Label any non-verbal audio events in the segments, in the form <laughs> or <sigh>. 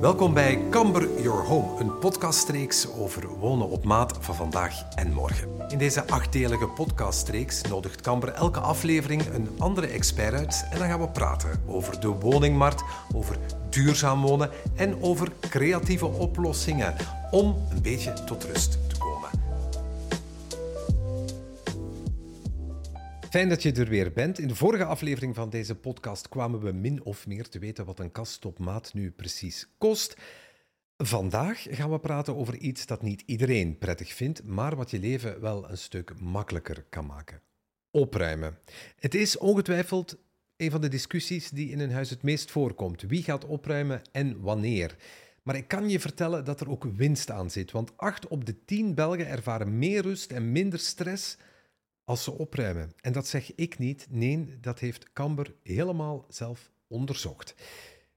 Welkom bij Camber Your Home, een podcastreeks over wonen op maat van vandaag en morgen. In deze achtdelige podcastreeks nodigt Camber elke aflevering een andere expert uit en dan gaan we praten over de woningmarkt, over duurzaam wonen en over creatieve oplossingen om een beetje tot rust te Fijn dat je er weer bent. In de vorige aflevering van deze podcast kwamen we min of meer te weten wat een kast op maat nu precies kost. Vandaag gaan we praten over iets dat niet iedereen prettig vindt, maar wat je leven wel een stuk makkelijker kan maken. Opruimen. Het is ongetwijfeld een van de discussies die in een huis het meest voorkomt. Wie gaat opruimen en wanneer? Maar ik kan je vertellen dat er ook winst aan zit, want 8 op de 10 Belgen ervaren meer rust en minder stress als ze opruimen. En dat zeg ik niet, nee, dat heeft Camber helemaal zelf onderzocht.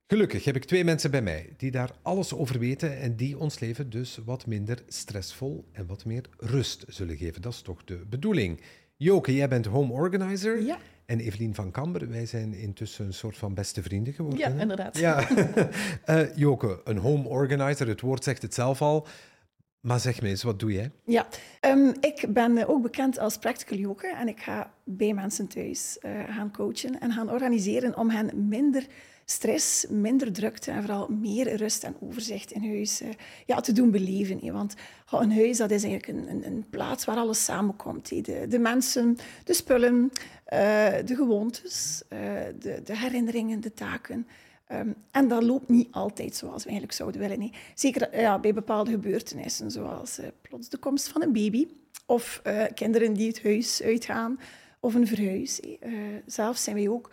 Gelukkig heb ik twee mensen bij mij die daar alles over weten en die ons leven dus wat minder stressvol en wat meer rust zullen geven. Dat is toch de bedoeling. Joke, jij bent home organizer. Ja. En Evelien van Kamber, wij zijn intussen een soort van beste vrienden geworden. Ja, hè? inderdaad. Ja. <laughs> Eh, Joke, een home organizer, het woord zegt het zelf al. Maar zeg me eens, wat doe jij? Ja, Ehm, ik ben ook bekend als practical yoga en ik ga bij mensen thuis eh, gaan coachen en gaan organiseren om hen minder stress, minder drukte en vooral meer rust en overzicht in huis eh, ja, te doen beleven. Want een huis dat is eigenlijk een, een, een plaats waar alles samenkomt. hè. De, de mensen, de spullen, eh, de gewoontes, de, de herinneringen, de taken. Ehm, en dat loopt niet altijd zoals we eigenlijk zouden willen. nee. Zeker eh, ja, bij bepaalde gebeurtenissen, zoals eh, plots de komst van een baby, of eh, kinderen die het huis uitgaan, of een verhuis. Eh, zelf zijn wij ook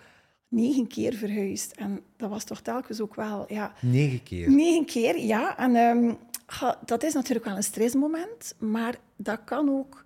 negen keer verhuisd. En dat was toch telkens ook wel... Ja, Negen keer. Negen keer, ja. En ehm, dat is natuurlijk wel een stressmoment, maar dat kan ook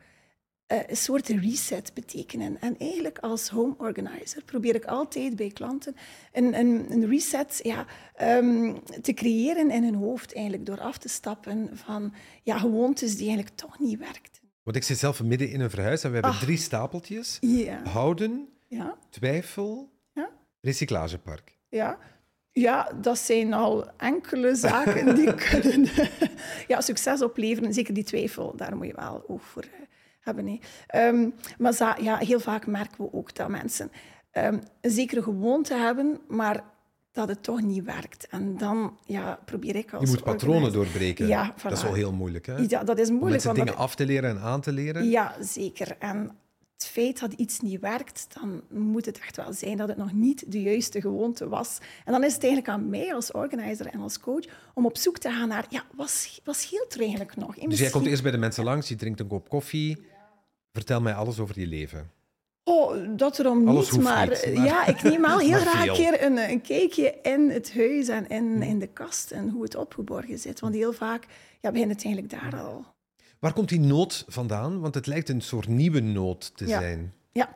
een soort reset betekenen. En eigenlijk als home organizer probeer ik altijd bij klanten een, een, een reset ja, ehm, te creëren in hun hoofd, eigenlijk door af te stappen van ja, gewoontes die eigenlijk toch niet werkten. Want ik zit zelf midden in een verhuis en we hebben Ach. drie stapeltjes. Houden, ja, twijfel, Ja. recyclagepark. ja. Ja, dat zijn al enkele zaken die <laughs> kunnen ja, succes opleveren. Zeker die twijfel, daar moet je wel oog voor eh, hebben. hè. Ehm, maar ja, heel vaak merken we ook dat mensen ehm, een zekere gewoonte hebben, maar dat het toch niet werkt. En dan ja, probeer ik als Je moet patronen doorbreken. Ja, Dat is wel heel moeilijk, hè? Ja, dat is Om moeilijk. mensen want dingen dat- af te leren en aan te leren. Ja, zeker. En het feit dat iets niet werkt, dan moet het echt wel zijn dat het nog niet de juiste gewoonte was. En dan is het eigenlijk aan mij als organizer en als coach om op zoek te gaan naar, ja, wat, wat scheelt er eigenlijk nog? Dus jij komt eerst bij de mensen langs, je drinkt een kop koffie. Vertel mij alles over je leven. Oh, dat erom Alles niet, maar, niet, maar- ja, ik neem <laughs> wel heel graag een keer een, een kijkje in het huis en in, in de kast en hoe het opgeborgen zit. Want heel vaak ja, begint het eigenlijk daar al. Waar komt die nood vandaan? Want het lijkt een soort nieuwe nood te Ja. zijn. Ja,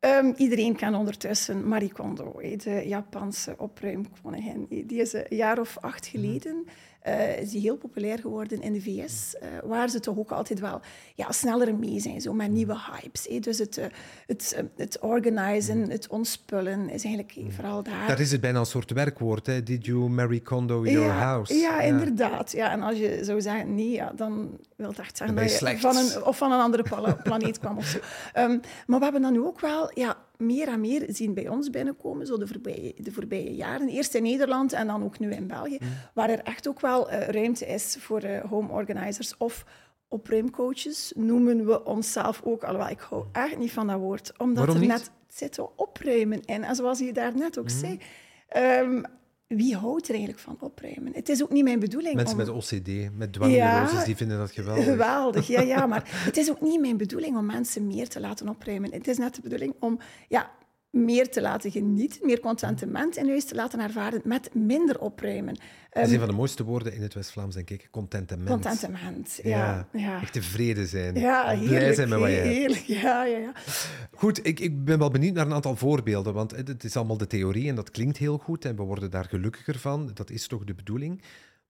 Ehm, iedereen kent ondertussen Marie Kondo, de Japanse opruimkoningin. Die is een jaar of acht geleden eh, is die heel populair geworden in de VS, eh, waar ze toch ook altijd wel ja, sneller mee zijn, zo met nieuwe hypes. Dus het, eh, het, het organizen, het ontspullen is eigenlijk eh, vooral daar. Daar is het bijna een soort werkwoord. Hè? Did you marry condo your ja, house? Ja, inderdaad. Ja, en als je zou zeggen nee, ja, dan wil het echt zeggen je dat je van een, of van een andere pla- planeet kwam of zo. <laughs> Ehm, maar we hebben dan nu ook wel ja, meer en meer zien bij ons binnenkomen, zo de voorbije, de voorbije jaren. Eerst in Nederland en dan ook nu in België, Mm. waar er echt ook wel eh, ruimte is voor eh, home organizers of opruimcoaches, noemen we onszelf ook. Alhoewel, ik hou echt niet van dat woord, omdat Waarom er niet? net zitten opruimen in. En zoals je daar net Mm. ook zei, ehm, wie houdt er eigenlijk van opruimen? Het is ook niet mijn bedoeling Mensen om... met OCD, met dwangneuroses, Ja, die vinden dat geweldig. Geweldig, ja, ja. <laughs> Maar het is ook niet mijn bedoeling om mensen meer te laten opruimen. Het is net de bedoeling om ja, meer te laten genieten, meer contentement in huis te laten ervaren met minder opruimen. Dat is Ehm, een van de mooiste woorden in het West-Vlaams, denk ik. Contentement. contentement, ja. ja. Echt tevreden zijn. Ja, Blij heerlijk. zijn met wat je hebt. heerlijk. Ja, ja, ja. Goed, ik, ik ben wel benieuwd naar een aantal voorbeelden, want het het is allemaal de theorie en dat klinkt heel goed en we worden daar gelukkiger van. Dat is toch de bedoeling.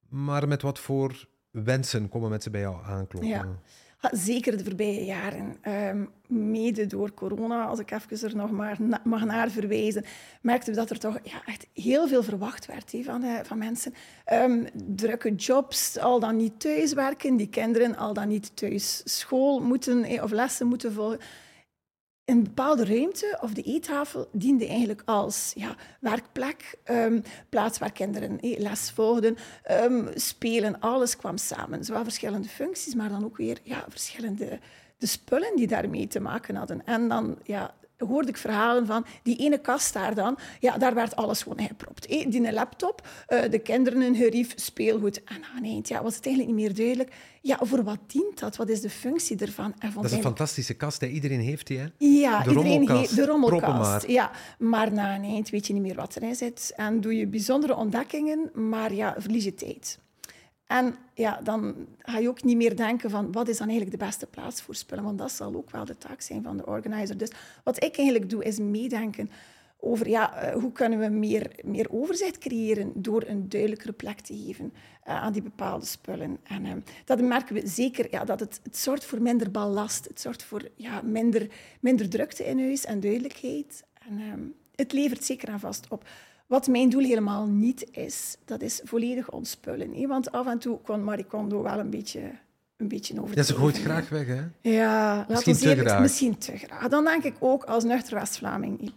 Maar met wat voor wensen komen mensen bij jou aankloppen? Ja. Zeker de voorbije jaren. Ehm, mede door corona, als ik even er nog maar mag naar verwijzen, merkten we dat er toch ja, echt heel veel verwacht werd van, uh, van mensen. Um, drukke jobs, al dan niet thuiswerken, die kinderen al dan niet thuis school moeten eh, of lessen moeten volgen een bepaalde ruimte of de eettafel diende eigenlijk als ja, werkplek, um, plaats waar kinderen eh, les volgden, um, spelen, alles kwam samen. Zowel verschillende functies, maar dan ook weer ja, verschillende de spullen die daarmee te maken hadden. En dan ja, hoorde ik verhalen van die ene kast daar dan, ja, daar werd alles gewoon ingepropt. Eh, die laptop, uh, de kinderen een gerief, speelgoed. En aan eind ja, was het eigenlijk niet meer duidelijk. Ja, voor wat dient dat? Wat is de functie ervan? En dat is een fantastische kast, hè? iedereen heeft die, hè? Ja, de iedereen rommelkast. de rommelkast. Maar. Ja, maar na een eind weet je niet meer wat erin zit. En doe je bijzondere ontdekkingen, maar ja, verlies je tijd. En ja, dan ga je ook niet meer denken van wat is dan eigenlijk de beste plaats voor spullen, want dat zal ook wel de taak zijn van de organizer. Dus wat ik eigenlijk doe, is meedenken over ja, eh, hoe kunnen we meer, meer overzicht creëren door een duidelijkere plek te geven uh, aan die bepaalde spullen. En uh, dat merken we zeker, ja, dat het, het zorgt voor minder ballast, het zorgt voor ja, minder, minder drukte in huis en duidelijkheid. En uh, het levert zeker aan vast op. Wat mijn doel helemaal niet is, dat is volledig ontspullen. Want af en toe kon Marie Kondo wel een beetje, een beetje over. Ja, ze gooit graag weg, hè? Ja, misschien te graag. Misschien te graag. Dan denk ik ook als nuchter West-Vlaming.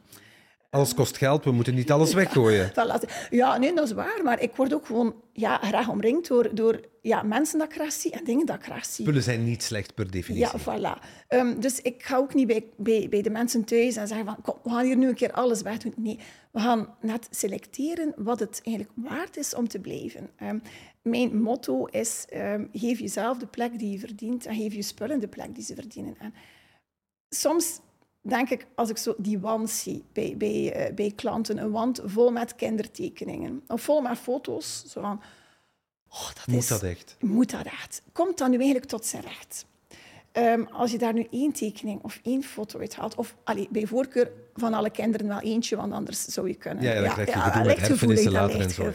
Alles kost geld, we moeten niet alles weggooien. <laughs> Ja, nee, dat is waar. Maar ik word ook gewoon ja, graag omringd door, door ja, mensen dat ik graag zie en dingen dat ik graag zie. Spullen zijn niet slecht per definitie. Ja, voilà. Um, dus ik ga ook niet bij, bij, bij de mensen thuis en zeggen van, kom, we gaan hier nu een keer alles wegdoen. Nee, we gaan net selecteren wat het eigenlijk waard is om te blijven. Um, mijn motto is, um, geef jezelf de plek die je verdient en geef je spullen de plek die ze verdienen. En soms denk ik, als ik zo die wand zie bij, bij, uh, bij klanten, een wand vol met kindertekeningen of vol met foto's, zo van, oh, dat moet is, dat echt? Moet dat echt? Komt dat nu eigenlijk tot zijn recht? Um, als je daar nu één tekening of één foto uit haalt, of allee, bij voorkeur van alle kinderen wel eentje, want anders zou je kunnen... Ja, dat krijg je ja, met herfenissen later en zo.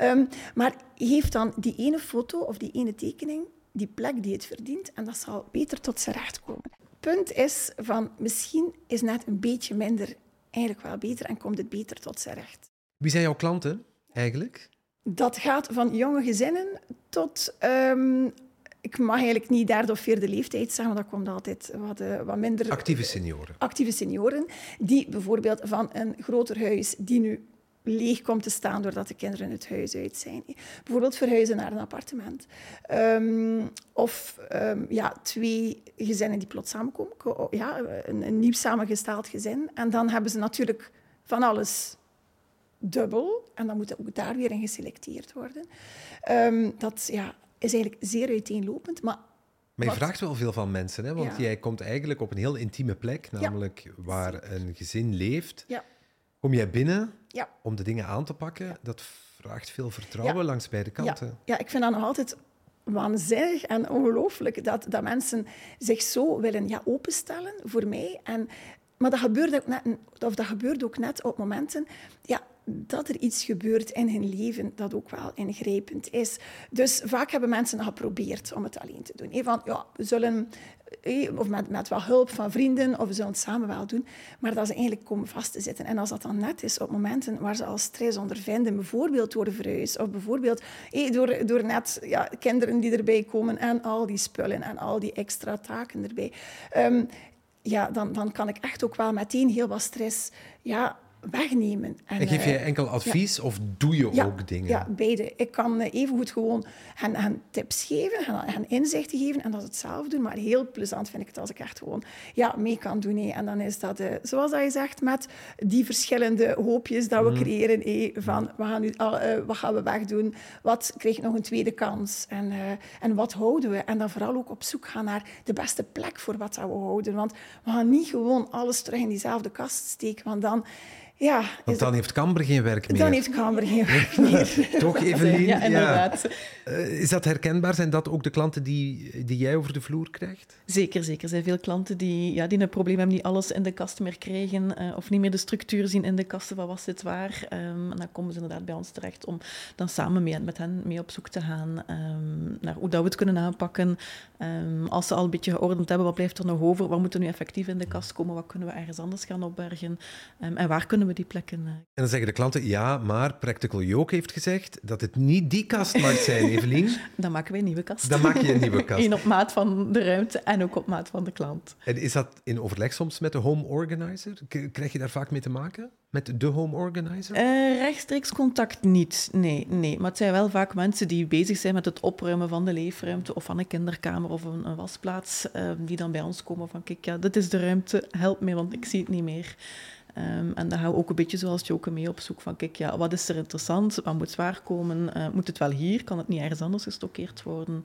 um, maar heeft dan die ene foto of die ene tekening die plek die het verdient en dat zal beter tot zijn recht komen punt is van misschien is net een beetje minder eigenlijk wel beter en komt het beter tot zijn recht. Wie zijn jouw klanten eigenlijk? Dat gaat van jonge gezinnen tot um, ik mag eigenlijk niet derde of vierde leeftijd zeggen, want dat komt altijd wat, uh, wat minder... Actieve senioren. Actieve senioren, die bijvoorbeeld van een groter huis, die nu leeg komt te staan doordat de kinderen het huis uit zijn. Bijvoorbeeld verhuizen naar een appartement. Um, of um, ja, twee gezinnen die plots samenkomen. Ja, een, een, nieuw samengesteld gezin. En dan hebben ze natuurlijk van alles dubbel. En dan moet ook daar weer in geselecteerd worden. Um, dat ja, is eigenlijk zeer uiteenlopend. Maar maar je vraagt wel veel van mensen, hè? want jij komt eigenlijk op een heel intieme plek, namelijk ja. waar een gezin leeft. Ja. Kom jij binnen ja. om de dingen aan te pakken? Dat vraagt veel vertrouwen langs beide kanten. Ja. ik vind dat nog altijd waanzinnig en ongelooflijk dat, dat mensen zich zo willen ja, openstellen voor mij. En, maar dat gebeurt, ook net, of dat gebeurt ook net op momenten ja, dat er iets gebeurt in hun leven dat ook wel ingrijpend is. Dus vaak hebben mensen geprobeerd om het alleen te doen. Van, ja, we zullen, of met, met wat hulp van vrienden, of we zullen het samen wel doen. Maar dat ze eigenlijk komen vast te zitten. En als dat dan net is op momenten waar ze al stress ondervinden, bijvoorbeeld door de of bijvoorbeeld door, door net ja, kinderen die erbij komen en al die spullen en al die extra taken erbij. Um, ja, dan, dan kan ik echt ook wel meteen heel wat stress ja, wegnemen. En, geef je eh, enkel advies of doe je ook dingen? Ja, beide. Ik kan eh, evengoed gewoon hen, hen tips geven, hen, hen, inzichten geven en dat het zelf doen. Maar heel plezant vind ik het als ik echt gewoon ja, mee kan doen. Hé. En dan is dat, uh, zoals dat je zegt, met die verschillende hoopjes dat we mhm. creëren. Hé, van, we gaan nu, uh, wat gaan we wegdoen? Wat krijgt nog een tweede kans? En, en wat houden we? En dan vooral ook op zoek gaan naar de beste plek voor wat we houden. Want we gaan niet gewoon alles terug in diezelfde kast steken, want dan Ja, Want dan heeft Camber geen werk meer. Dan heeft Camber geen <laughs> werk meer. <laughs> Toch, Evelien? Ja, inderdaad. Ja. Uh, is dat herkenbaar? Zijn dat ook de klanten die, die jij over de vloer krijgt? Zeker, zeker. Er zijn veel klanten die, ja, die een probleem hebben, die alles in de kast meer krijgen uh, of niet meer de structuur zien in de kasten van wat zit waar. Um, en dan komen ze inderdaad bij ons terecht om dan samen mee, met hen mee op zoek te gaan um, naar hoe dat we het kunnen aanpakken. Um, als ze al een beetje geordend hebben, wat blijft er nog over? Wat moet er nu effectief in de kast komen? Wat kunnen we ergens anders gaan opbergen? en waar kunnen we die plekken... Uh... En dan zeggen de klanten, ja, maar Practical Yoke heeft gezegd dat het niet die kast mag zijn, <laughs> Evelien. dan maken wij een nieuwe kast. Dan maak je een nieuwe <laughs> kast. Eén op maat van de ruimte en ook op maat van de klant. En is dat in overleg soms met de home organizer? Krijg je daar vaak mee te maken? Met de home organizer? Uh, rechtstreeks contact niet, nee, nee. Maar het zijn wel vaak mensen die bezig zijn met het opruimen van de leefruimte of van een kinderkamer of een, een wasplaats, uh, die dan bij ons komen van kijk, ja, dit is de ruimte, help me, want ik zie het niet meer. Um, en dan gaan we ook een beetje zoals Joke mee op zoek van, kijk, ja, wat is er interessant? Wat moet zwaar komen? Uh, moet het wel hier? Kan het niet ergens anders gestockeerd worden?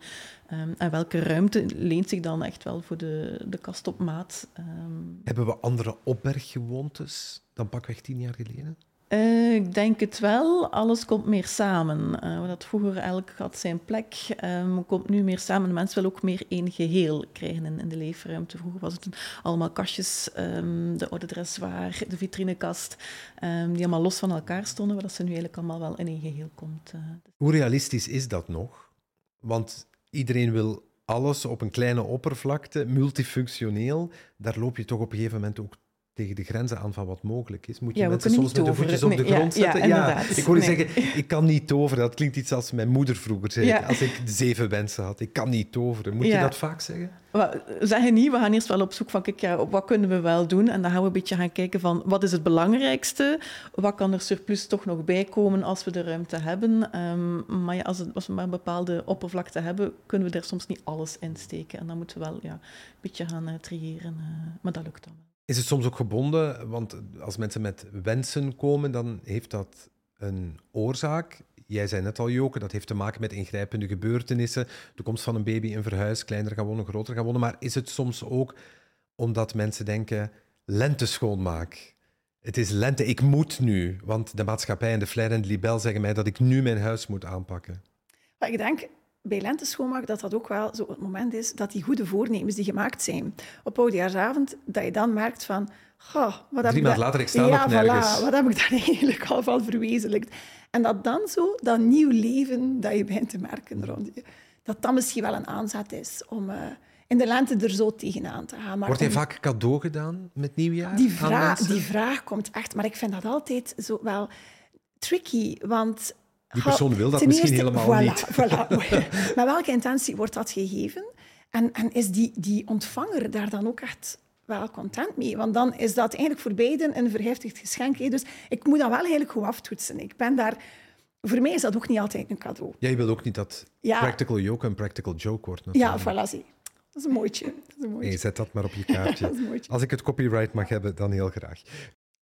Um, en welke ruimte leent zich dan echt wel voor de, de kast op maat? Um... Hebben we andere opberggewoontes dan pakweg tien jaar geleden? Uh, ik denk het wel. Alles komt meer samen. Uh, wat vroeger elk had zijn plek, um, komt nu meer samen. Mens wil ook meer één geheel krijgen in, in de leefruimte. Vroeger was het allemaal kastjes, um, de oude dressoir, de vitrinekast, um, die allemaal los van elkaar stonden, waar dat ze nu eigenlijk allemaal wel in één geheel komt. Uh. Hoe realistisch is dat nog? Want iedereen wil alles op een kleine oppervlakte, multifunctioneel. Daar loop je toch op een gegeven moment ook tegen de grenzen aan van wat mogelijk is. Moet je ja, mensen soms met de voetjes op de grond zetten? Ja, ja, ik hoor je zeggen, ik kan niet toveren. Dat klinkt iets als mijn moeder vroeger zei. Als ik zeven wensen had, ik kan niet toveren. Moet je dat vaak zeggen? We zeggen niet, we gaan eerst wel op zoek van, kijk, ja, wat kunnen we wel doen? En dan gaan we een beetje gaan kijken van, wat is het belangrijkste? Wat kan er surplus toch nog bij komen als we de ruimte hebben? Um, maar ja, als, het, als, we maar een bepaalde oppervlakte hebben, kunnen we er soms niet alles in steken. En dan moeten we wel ja, een beetje gaan uh, triëren. Uh, maar dat lukt dan wel. Is het soms ook gebonden? Want als mensen met wensen komen, dan heeft dat een oorzaak. Jij zei net al, Joke, dat heeft te maken met ingrijpende gebeurtenissen. De komst van een baby, een verhuis, kleiner gaan wonen, groter gaan wonen. Maar is het soms ook omdat mensen denken, lente schoonmaak. Het is lente, ik moet nu. Want de maatschappij en de Flair en de Libel zeggen mij dat ik nu mijn huis moet aanpakken. Maar ik denk, bij lenteschoonmaak dat dat ook wel zo het moment is dat die goede voornemens die gemaakt zijn op oudejaarsavond, dat je dan merkt van, oh, wat heb Drie ik later, ik sta ja. Voilà, wat heb ik daar <laughs> eigenlijk al van verwezenlijkt? En dat dan zo, dat nieuw leven dat je begint te merken rond je, dat dat misschien wel een aanzet is om uh, in de lente er zo tegenaan te gaan. Maar Wordt hij om, vaak cadeau gedaan met nieuwjaar? die vraag, die vraag komt echt, maar ik vind dat altijd zo wel tricky, want die persoon wil dat Ten misschien eerste, helemaal voilà, niet. Voilà. <laughs> Met welke intentie wordt dat gegeven? En, en is die, die ontvanger daar dan ook echt wel content mee? Want dan is dat eigenlijk voor beiden een verheftigd geschenk. Hè? Dus ik moet dat wel eigenlijk goed aftoetsen. Ik ben daar... Voor mij is dat ook niet altijd een cadeau. Jij wil ook niet dat Ja. practical joke een practical joke wordt. Ja, natuurlijk. voilà, zie. Dat is een mooitje. Dat is een mooitje. Nee, zet dat maar op je kaartje. <laughs> Als ik het copyright mag hebben, dan heel graag.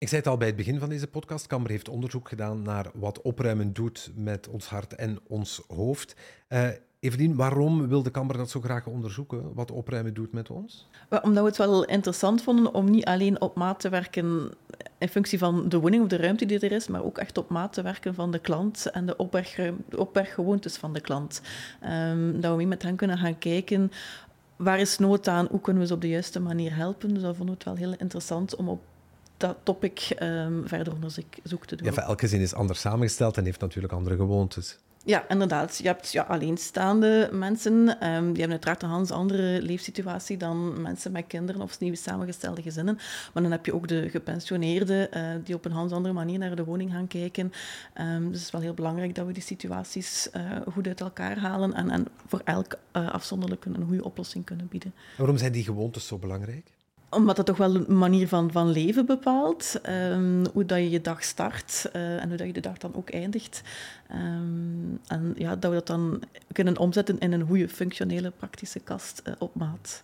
Ik zei het al bij het begin van deze podcast. Kamber heeft onderzoek gedaan naar wat opruimen doet met ons hart en ons hoofd. Uh, Evelien, waarom wil de Kamber dat zo graag onderzoeken? Wat opruimen doet met ons? Omdat we het wel interessant vonden om niet alleen op maat te werken in functie van de woning of de ruimte die er is, maar ook echt op maat te werken van de klant en de, opberggewoontes van de klant. Um, dat we mee met hen kunnen gaan kijken waar is nood aan, hoe kunnen we ze op de juiste manier helpen. Dus dat vonden we het wel heel interessant om op dat topic um, verder onderzoek te doen. Ja, elke gezin is anders samengesteld en heeft natuurlijk andere gewoontes. Ja, inderdaad. Je hebt ja, alleenstaande mensen, um, die hebben uiteraard een andere leefsituatie dan mensen met kinderen of nieuw samengestelde gezinnen. Maar dan heb je ook de gepensioneerden uh, die op een andere manier naar de woning gaan kijken. Um, dus het is wel heel belangrijk dat we die situaties uh, goed uit elkaar halen en, en voor elk uh, afzonderlijk een goede oplossing kunnen bieden. Waarom zijn die gewoontes zo belangrijk? Omdat het toch wel een manier van, van leven bepaalt. Um, hoe dat je je dag start uh, en hoe dat je de dag dan ook eindigt. Um, en ja, dat we dat dan kunnen omzetten in een goede, functionele, praktische kast uh, op maat.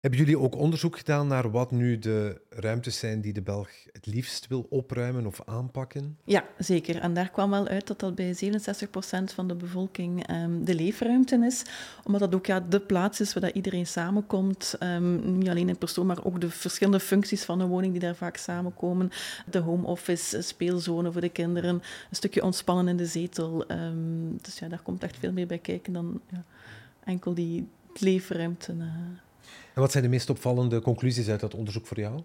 Hebben jullie ook onderzoek gedaan naar wat nu de ruimtes zijn die de Belg het liefst wil opruimen of aanpakken? Ja, zeker. En daar kwam wel uit dat dat bij 67% van de bevolking um, de leefruimte is. Omdat dat ook ja, de plaats is waar iedereen samenkomt. Um, niet alleen in persoon, maar ook de verschillende functies van een woning die daar vaak samenkomen. De home office, speelzone voor de kinderen, een stukje ontspannen in de zetel. Um, dus ja, daar komt echt veel meer bij kijken dan ja, enkel die leefruimte. Uh, en wat zijn de meest opvallende conclusies uit dat onderzoek voor jou?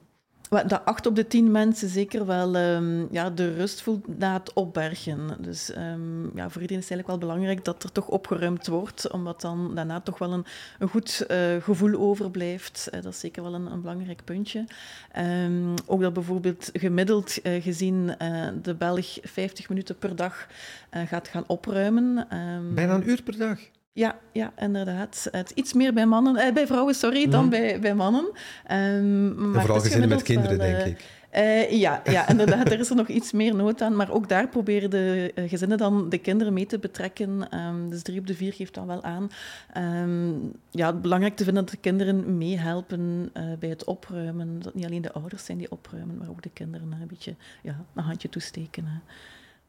Dat acht op de tien mensen zeker wel um, ja, de rust voelt na het opbergen. Dus um, ja, voor iedereen is het eigenlijk wel belangrijk dat er toch opgeruimd wordt, omdat dan daarna toch wel een, een goed uh, gevoel overblijft. Uh, dat is zeker wel een, een belangrijk puntje. Um, ook dat bijvoorbeeld gemiddeld uh, gezien de Belg 50 minuten per dag gaat gaan opruimen. Bijna een uur per dag? Ja, ja, inderdaad. Het iets meer bij mannen, eh, bij vrouwen, sorry, dan mhm. bij, bij mannen. Um, maar vooral gezinnen met kinderen, denk uh, ik. Uh, ja, ja, inderdaad, er is er nog iets meer nood aan. Maar ook daar proberen de uh, gezinnen dan de kinderen mee te betrekken. Um, dus drie op de vier geeft dan wel aan. Um, ja, belangrijk te vinden dat de kinderen meehelpen uh, bij het opruimen. Dat niet alleen de ouders zijn die opruimen, maar ook de kinderen een beetje ja, een handje toesteken. Hè.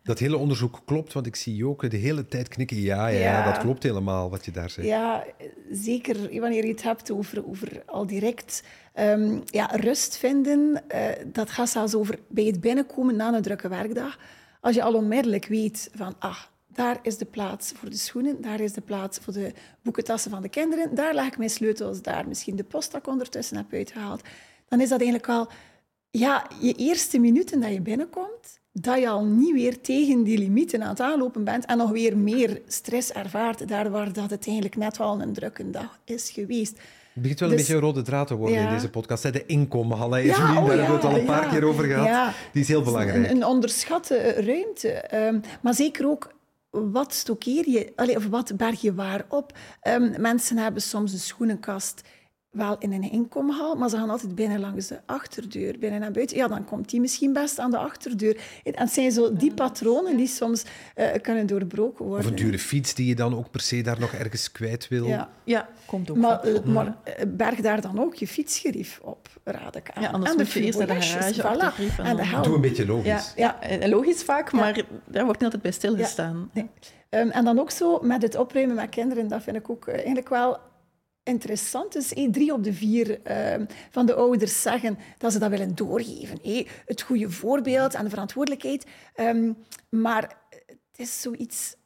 Dat hele onderzoek klopt, want ik zie Joke de hele tijd knikken. Ja, ja, ja, dat klopt helemaal wat je daar zegt. Ja, zeker wanneer je het hebt over, over al direct um, ja, rust vinden. Uh, dat gaat zelfs over bij het binnenkomen na een drukke werkdag. Als je al onmiddellijk weet van, ah, daar is de plaats voor de schoenen, daar is de plaats voor de boekentassen van de kinderen, daar leg ik mijn sleutels, daar misschien de post dat ik ondertussen heb uitgehaald. Dan is dat eigenlijk al ja, je eerste minuten dat je binnenkomt dat je al niet weer tegen die limieten aan het aanlopen bent en nog weer meer stress ervaart, daar waar dat het eigenlijk net wel een drukke dag is geweest. Het begint wel een dus beetje een rode draad te worden in deze podcast. De inkomen, ja, oh, daar hebben we het al een paar keer over gehad. Die is heel belangrijk. Een, een onderschatte ruimte. Um, maar zeker ook wat stockeer je, of wat berg je waar op? Um, mensen hebben soms een schoenenkast wel in een inkomhal, maar ze gaan altijd binnen langs de achterdeur, binnen naar buiten. Ja, dan komt die misschien best aan de achterdeur. En het zijn zo die patronen die soms uh, kunnen doorbroken worden. Of een dure fiets die je dan ook per se daar nog ergens kwijt wil. Ja, ja komt ook Maar, uh, maar uh, berg daar dan ook je fietsgerief op, raad ik aan. Ja, anders en moet je eerst naar de garage voilà. en, de Doe een beetje logisch. Ja, ja logisch vaak, maar daar wordt niet altijd bij stilgestaan. Ja, nee. um, en dan ook zo met het opruimen met kinderen, dat vind ik ook eigenlijk wel interessant is, drie op de vier uh, van de ouders zeggen dat ze dat willen doorgeven. Het goede voorbeeld en de verantwoordelijkheid. Um, maar het is zoiets...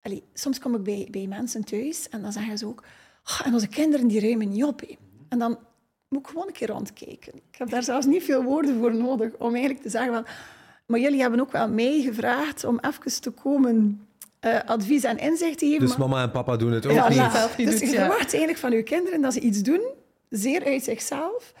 Allee, soms kom ik bij, bij mensen thuis en dan zeggen ze ook... Oh, en onze kinderen die ruimen niet op. En dan moet ik gewoon een keer rondkijken. Ik heb daar zelfs niet veel woorden voor nodig om eigenlijk te zeggen... Van, maar jullie hebben ook wel mij gevraagd om even te komen uh, advies en inzicht te geven. Dus mama en papa doen het ook ja, niet. Niet dus je verwacht eigenlijk van je kinderen dat ze iets doen, zeer uit zichzelf,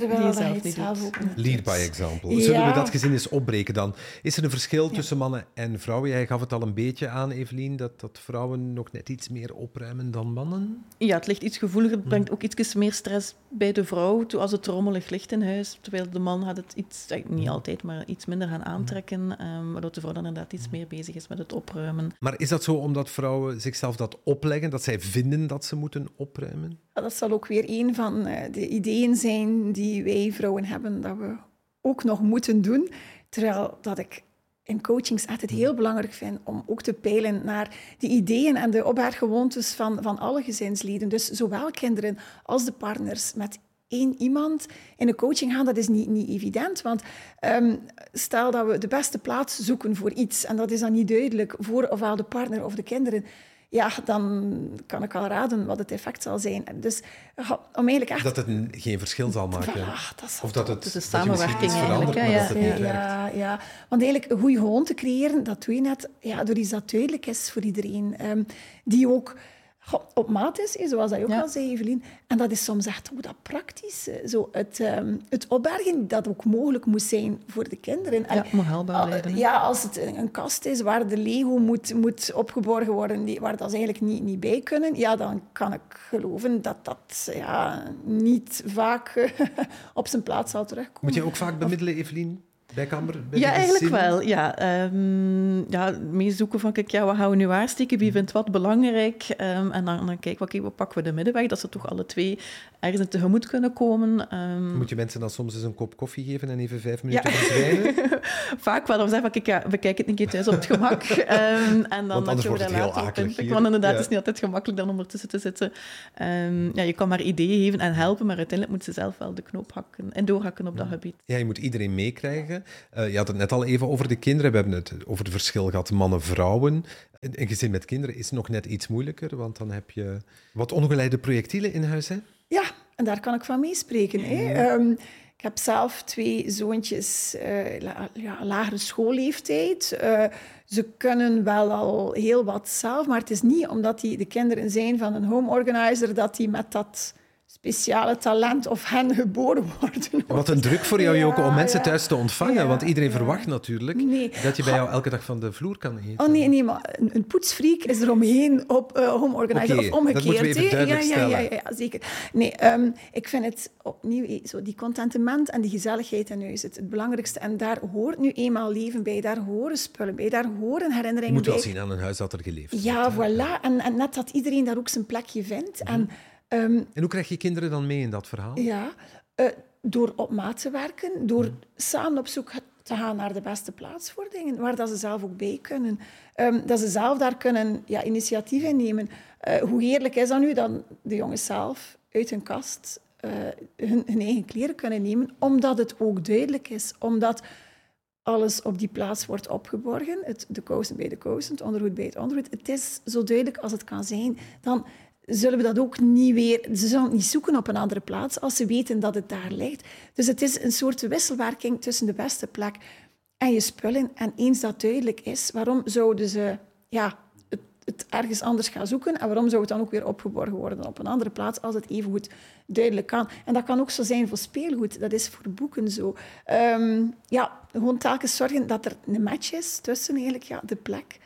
Terwijl hij het zelf ook Lead by example. Zullen we dat gezin eens opbreken dan? Is er een verschil tussen mannen en vrouwen? Jij gaf het al een beetje aan, Evelien, dat, dat vrouwen nog net iets meer opruimen dan mannen? Ja, het ligt iets gevoeliger. Het brengt ook iets meer stress bij de vrouw als het rommelig ligt in huis. Terwijl de man gaat het iets, niet altijd, maar iets minder gaan aantrekken. Um, waardoor de vrouw dan inderdaad iets meer bezig is met het opruimen. Maar is dat zo omdat vrouwen zichzelf dat opleggen? Dat zij vinden dat ze moeten opruimen? Dat zal ook weer een van eh, de ideeën zijn die wij vrouwen hebben, dat we ook nog moeten doen. Terwijl dat ik in coachings het heel belangrijk vind om ook te peilen naar de ideeën en de opberggewoontes van, van alle gezinsleden. Dus zowel kinderen als de partners met één iemand in een coaching gaan, dat is niet, niet evident. Want um, stel dat we de beste plaats zoeken voor iets en dat is dan niet duidelijk voor ofwel de partner of de kinderen ja, dan kan ik al raden wat het effect zal zijn. Dus om eigenlijk echt... Dat het geen verschil zal maken. dat of dat het, dus de samenwerking eigenlijk. Ja, ja, ja, ja, want eigenlijk een goede gewoonte creëren, dat doe je net ja, door iets dat duidelijk is voor iedereen. Um, die ook op maat is, zoals dat je ook al zei, Evelien. En dat is soms echt hoe dat praktisch. Zo het, um, het opbergen dat ook mogelijk moet zijn voor de kinderen. Ja, moet blijven. Ja, als het een kast is waar de Lego moet, moet opgeborgen worden, die, waar dat ze eigenlijk niet, niet bij kunnen, ja, dan kan ik geloven dat dat ja, niet vaak <laughs> op zijn plaats zal terugkomen. Moet je ook vaak bemiddelen, Evelien? Bij ja, eigenlijk wel. Ja, Ehm ja, meezoeken van, kijk, ja, wat gaan we nu aansteken? Wie vindt wat belangrijk? Ehm, en dan, dan kijken we, oké, wat pakken we de middenweg? Dat ze toch alle twee ergens in tegemoet kunnen komen. Ehm, Moet je mensen dan soms eens een kop koffie geven en even vijf minuten Ja. verdwijnen? <laughs> Vaak wel, dan zeggen van, kijk, ja, we kijken het een keer thuis op het gemak. <laughs> En dan Want anders wordt het heel akelig. Want inderdaad, Ja. het is niet altijd gemakkelijk dan om ertussen te zitten. Ja, je kan maar ideeën geven en helpen, maar uiteindelijk moet ze zelf wel de knoop hakken en doorhakken op dat gebied. Ja, je moet iedereen meekrijgen. Eh, je had het net al even over de kinderen. We hebben het over het verschil gehad mannen-vrouwen. Een een gezin met kinderen is nog net iets moeilijker, want dan heb je wat ongeleide projectielen in huis. Hè? Ja, en daar kan ik van meespreken. hè. Ehm, ik heb zelf twee zoontjes, la- ja, lagere schoolleeftijd. Eh, ze kunnen wel al heel wat zelf, maar het is niet omdat die de kinderen zijn van een home organizer dat die met dat speciale talent of hen geboren worden. <laughs> Wat een druk voor jou, Ja, Joko, om mensen ja. thuis te ontvangen. Ja, want iedereen verwacht natuurlijk Nee. dat je bij jou elke dag van de vloer kan eten. Oh nee, nee, maar een, een poetsfreak is er omheen op eh home organizer of omgekeerd. dat moeten we even duidelijk ja, ja, ja, zeker. Nee, ehm, ik vind het opnieuw eh, zo die contentement en die gezelligheid in huis het, het belangrijkste. En daar hoort nu eenmaal leven bij, daar horen spullen bij, daar horen Je herinneringen moet wel bij. zien aan een huis dat er geleefd wordt. Ja, voilà. En, en net dat iedereen daar ook zijn plekje vindt. Mhm. En ehm, En hoe krijg je kinderen dan mee in dat verhaal? ja, eh, door op maat te werken, door samen op zoek te gaan naar de beste plaats voor dingen, waar dat ze zelf ook bij kunnen. Ehm, dat ze zelf daar kunnen ja, initiatief in nemen. Eh, hoe heerlijk is dat nu dat de jongens zelf uit hun kast eh, hun, hun eigen kleren kunnen nemen, omdat het ook duidelijk is, omdat alles op die plaats wordt opgeborgen. Het, de kousen bij de kousen, het ondergoed bij het ondergoed. Het is zo duidelijk als het kan zijn. Dan zullen we dat ook niet weer... Ze zullen het niet zoeken op een andere plaats als ze weten dat het daar ligt. Dus het is een soort wisselwerking tussen de beste plek en je spullen. En eens dat duidelijk is, waarom zouden ze ja, het, het ergens anders gaan zoeken? En waarom zou het dan ook weer opgeborgen worden op een andere plaats als het evengoed duidelijk kan? En dat kan ook zo zijn voor speelgoed. Dat is voor boeken zo. Ehm, ja, gewoon telkens zorgen dat er een match is tussen eigenlijk ja, de plek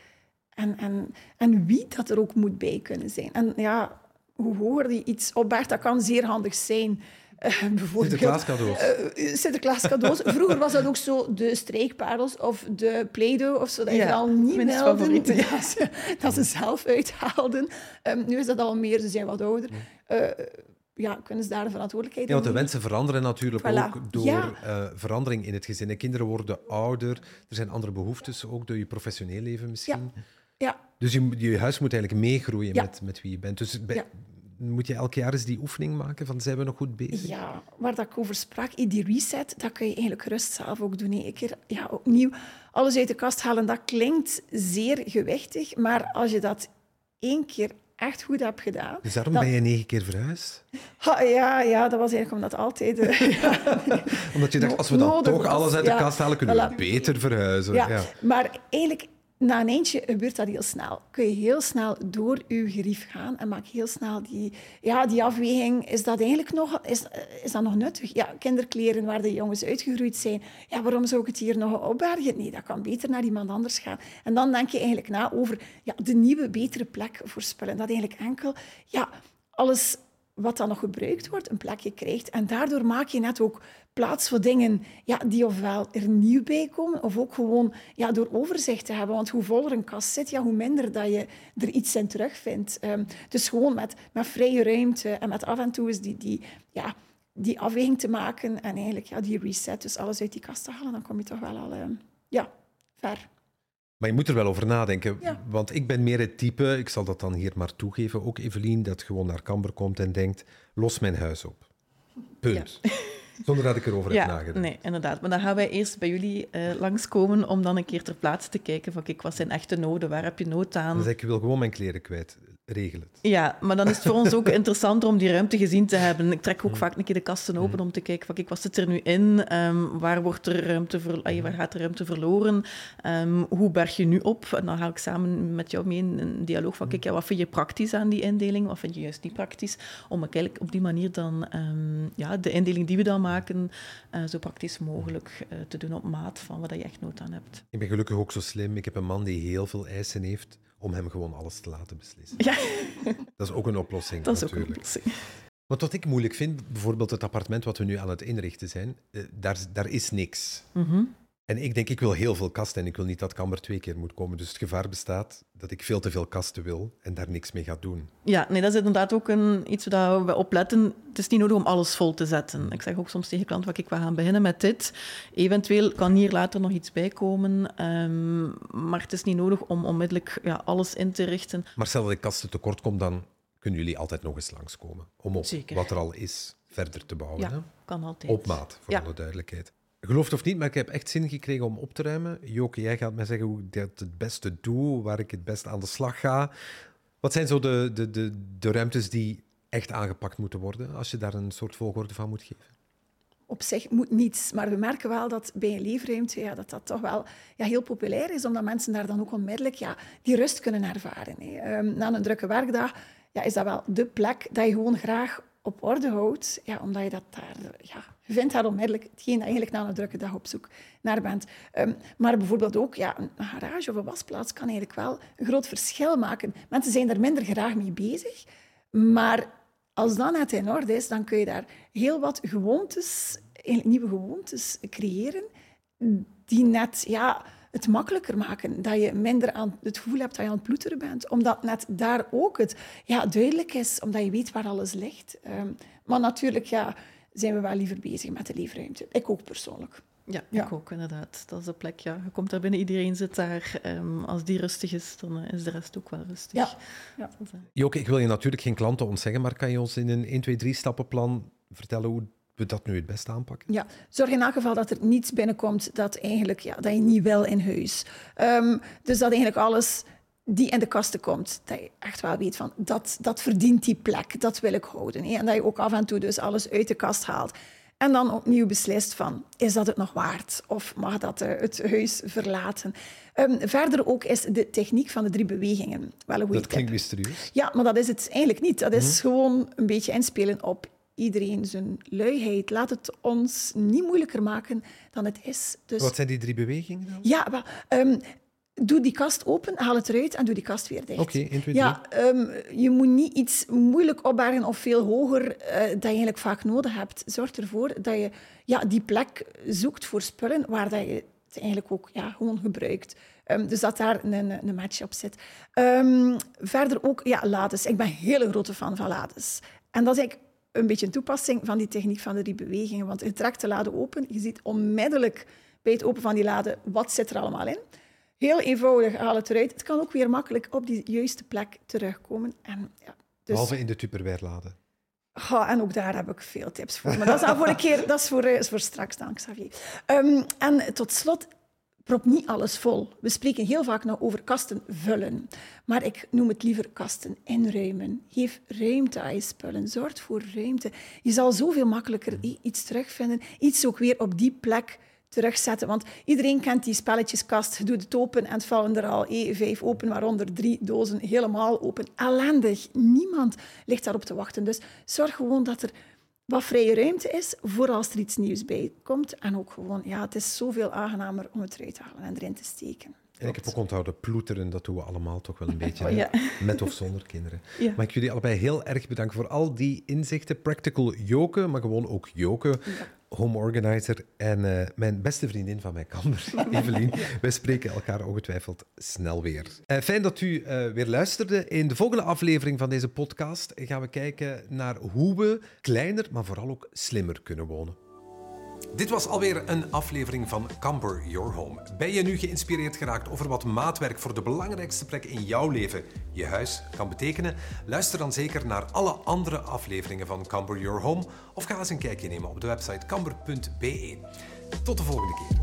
en, en, en wie dat er ook moet bij kunnen zijn. En ja, hoe hoger je iets opbergt, dat kan zeer handig zijn. Eh, bijvoorbeeld, Sinterklaascadeaus. eh, Sinterklaas cadeaus. Vroeger was dat ook zo de streekparels of de Play-Doh of zo. Dat je Ja, vooral niet mijn favoriete. ja, ze- dat ze zelf uithaalden. Ehm, nu is dat al meer, ze zijn wat ouder. Eh, ja, kunnen ze daar de verantwoordelijkheid Ja, want de in wensen veranderen natuurlijk Voilà. ook door Ja. eh, verandering in het gezin. En kinderen worden ouder, er zijn andere behoeftes, ook door je professioneel leven misschien. Ja, Dus je, je huis moet eigenlijk meegroeien Ja. met, met wie je bent. Dus bij- Ja. moet je elk jaar eens die oefening maken van zijn we nog goed bezig? Ja, waar dat ik over sprak, eh, die reset, dat kun je eigenlijk gerust zelf ook doen. Een keer ja, opnieuw alles uit de kast halen, dat klinkt zeer gewichtig, maar als je dat één keer echt goed hebt gedaan... Dus daarom dan- ben je negen keer verhuisd? Ha, ja, ja, dat was eigenlijk omdat altijd... eh, <laughs> ja, Omdat je dacht, als we dan toch was, alles uit de ja. kast halen, kunnen we beter verhuizen. ja, Ja. maar eigenlijk... Na een eentje gebeurt dat heel snel. Kun je heel snel door je gerief gaan en maak heel snel die, ja, die afweging. Is dat eigenlijk nog, is, is dat nog nuttig? Ja, kinderkleren waar de jongens uitgegroeid zijn. Ja, waarom zou ik het hier nog opbergen? Nee, dat kan beter naar iemand anders gaan. En dan denk je eigenlijk na over ja, de nieuwe, betere plek voor spullen. Dat eigenlijk enkel ja, alles wat dan nog gebruikt wordt, een plekje krijgt. En daardoor maak je net ook plaats voor dingen ja, die ofwel er nieuw bij komen, of ook gewoon ja, door overzicht te hebben. Want hoe voller een kast zit, ja, hoe minder dat je er iets in terugvindt. Ehm, dus gewoon met, met vrije ruimte en met af en toe eens die, die, ja, die afweging te maken en eigenlijk ja, die reset, dus alles uit die kast te halen, dan kom je toch wel al ehm, ja, ver. Maar je moet er wel over nadenken. Ja. Want ik ben meer het type, ik zal dat dan hier maar toegeven, ook Evelien, dat gewoon naar Camber komt en denkt, los mijn huis op. Punt. <laughs> Zonder dat ik erover heb nagedacht. nee, inderdaad. Maar dan gaan wij eerst bij jullie eh, langskomen om dan een keer ter plaatse te kijken van, kijk, wat zijn echte noden? Waar heb je nood aan? Ik, ik wil gewoon mijn kleren kwijt. Regel het. Ja, maar dan is het voor ons ook <laughs> interessanter om die ruimte gezien te hebben. Ik trek ook vaak een keer de kasten open om te kijken kijk, wat zit er nu in? Ehm, waar, wordt er ruimte ver, waar gaat de ruimte verloren? Ehm, hoe berg je nu op? En dan ga ik samen met jou mee in een dialoog van, kijk, ja, wat vind je praktisch aan die indeling? Wat vind je juist niet praktisch? Om eigenlijk op die manier dan ehm, ja, de indeling die we dan maken, eh, zo praktisch mogelijk eh, te doen op maat van wat je echt nood aan hebt. Ik ben gelukkig ook zo slim. Ik heb een man die heel veel eisen heeft om hem gewoon alles te laten beslissen. Ja, <laughs> Dat is ook een oplossing dat is ook een oplossing. Want wat ik moeilijk vind, bijvoorbeeld het appartement wat we nu aan het inrichten zijn, eh, daar, daar is niks. Mhm. En ik denk, ik wil heel veel kasten en ik wil niet dat Camber twee keer moet komen. Dus het gevaar bestaat dat ik veel te veel kasten wil en daar niks mee ga doen. Ja, nee, dat is inderdaad ook een, iets waar we op letten. Het is niet nodig om alles vol te zetten. Ik zeg ook soms tegen klanten, ik, we gaan beginnen met dit. Eventueel kan hier later nog iets bij komen. Ehm, maar het is niet nodig om onmiddellijk ja, alles in te richten. Maar stel dat ik kasten tekort kom, dan kunnen jullie altijd nog eens langskomen. Om op Zeker. wat er al is verder te bouwen. Ja, hè? kan altijd. Op maat, voor Ja. alle duidelijkheid. Geloof het of niet, maar ik heb echt zin gekregen om op te ruimen. Joke, jij gaat mij zeggen hoe ik dat het beste doe, waar ik het best aan de slag ga. Wat zijn zo de, de, de, de ruimtes die echt aangepakt moeten worden, als je daar een soort volgorde van moet geven? op zich moet niets. Maar we merken wel dat bij een leefruimte ja, dat dat toch wel ja, heel populair is, omdat mensen daar dan ook onmiddellijk ja, die rust kunnen ervaren. Hè. Ehm, na een drukke werkdag ja, is dat wel de plek dat je gewoon graag op orde houdt, ja, omdat je dat daar... Ja, vindt daar onmiddellijk hetgeen dat eigenlijk na een drukke dag op zoek naar bent. Ehm, maar bijvoorbeeld ook ja, een garage of een wasplaats kan eigenlijk wel een groot verschil maken. Mensen zijn er minder graag mee bezig, maar als dat net in orde is, dan kun je daar heel wat gewoontes, nieuwe gewoontes creëren, die net ja, het makkelijker maken. Dat je minder aan het gevoel hebt dat je aan het ploeteren bent. Omdat net daar ook het ja, duidelijk is, omdat je weet waar alles ligt. Ehm, maar natuurlijk ja, zijn we wel liever bezig met de leefruimte. Ik ook persoonlijk. Ja, Ja. ik ook inderdaad. Dat is de plek. Ja. Je komt daar binnen, iedereen zit daar. Ehm, als die rustig is, dan eh, is de rest ook wel rustig. Ja. Ja. Dat is, eh, Joke, ik wil je natuurlijk geen klanten ontzeggen, maar kan je ons in een 1, 2, 3 stappenplan vertellen hoe we dat nu het beste aanpakken? Ja, zorg in elk geval dat er niets binnenkomt dat, eigenlijk, ja, dat je niet wil in huis. Ehm, dus dat eigenlijk alles die in de kasten komt, dat je echt wel weet van dat, dat verdient die plek, dat wil ik houden. hè. En dat je ook af en toe dus alles uit de kast haalt. En dan opnieuw beslist van, is dat het nog waard? Of mag dat eh, het huis verlaten? Ehm, verder ook is de techniek van de drie bewegingen wel een goede Dat klinkt mysterieus. ja, maar dat is het eigenlijk niet. Dat is gewoon een beetje inspelen op iedereen zijn luiheid. Laat het ons niet moeilijker maken dan het is. Dus Wat zijn die drie bewegingen dan? ja, ehm, doe die kast open, haal het eruit en doe die kast weer dicht. Oké, 1, 2, 3. Ja, ehm, je moet niet iets moeilijk opbergen of veel hoger eh, dat je eigenlijk vaak nodig hebt. Zorg ervoor dat je ja, die plek zoekt voor spullen waar dat je het eigenlijk ook ja, gewoon gebruikt. Ehm, dus dat daar een, een match op zit. Verder ook ja, lades. Ik ben een hele grote fan van lades. En dat is eigenlijk een beetje een toepassing van die techniek van de drie bewegingen. Want je trekt de lade open, je ziet onmiddellijk bij het open van die lade wat zit er allemaal in. Heel eenvoudig, haal het eruit. Het kan ook weer makkelijk op die juiste plek terugkomen. En, ja, dus, Behalve in de Tupperware-lade. Ja, en ook daar heb ik veel tips voor. Maar dat is dan voor een keer, dat is voor, eh, is voor straks dan, Xavier. Ehm, en tot slot, prop niet alles vol. We spreken heel vaak nog over kasten vullen. Maar ik noem het liever kasten inruimen. Geef ruimte aan je spullen. Zorg voor ruimte. Je zal zoveel makkelijker iets terugvinden. Iets ook weer op die plek terugzetten. Want iedereen kent die spelletjeskast. Je doet het open en het vallen er al vijf open, waaronder drie dozen helemaal open. Ellendig. Niemand ligt daarop te wachten. Dus zorg gewoon dat er wat vrije ruimte is voor als er iets nieuws bij komt. En ook gewoon, ja, het is zoveel aangenamer om het eruit te halen en erin te steken. En ik heb ook onthouden, ploeteren, dat doen we allemaal toch wel een <laughs> beetje. ja. Met of zonder kinderen. Ja. Mag ik jullie allebei heel erg bedanken voor al die inzichten. Practical Joke, maar gewoon ook Joke, home organizer en eh, mijn beste vriendin van mijn kamer, <laughs> Evelien. Wij spreken elkaar ongetwijfeld snel weer. Eh, fijn dat u eh, weer luisterde. In de volgende aflevering van deze podcast gaan we kijken naar hoe we kleiner, maar vooral ook slimmer kunnen wonen. Dit was alweer een aflevering van Camper Your Home. Ben je nu geïnspireerd geraakt over wat maatwerk voor de belangrijkste plek in jouw leven, je huis, kan betekenen? Luister dan zeker naar alle andere afleveringen van Camper Your Home of ga eens een kijkje nemen op de website camper.be. Tot de volgende keer.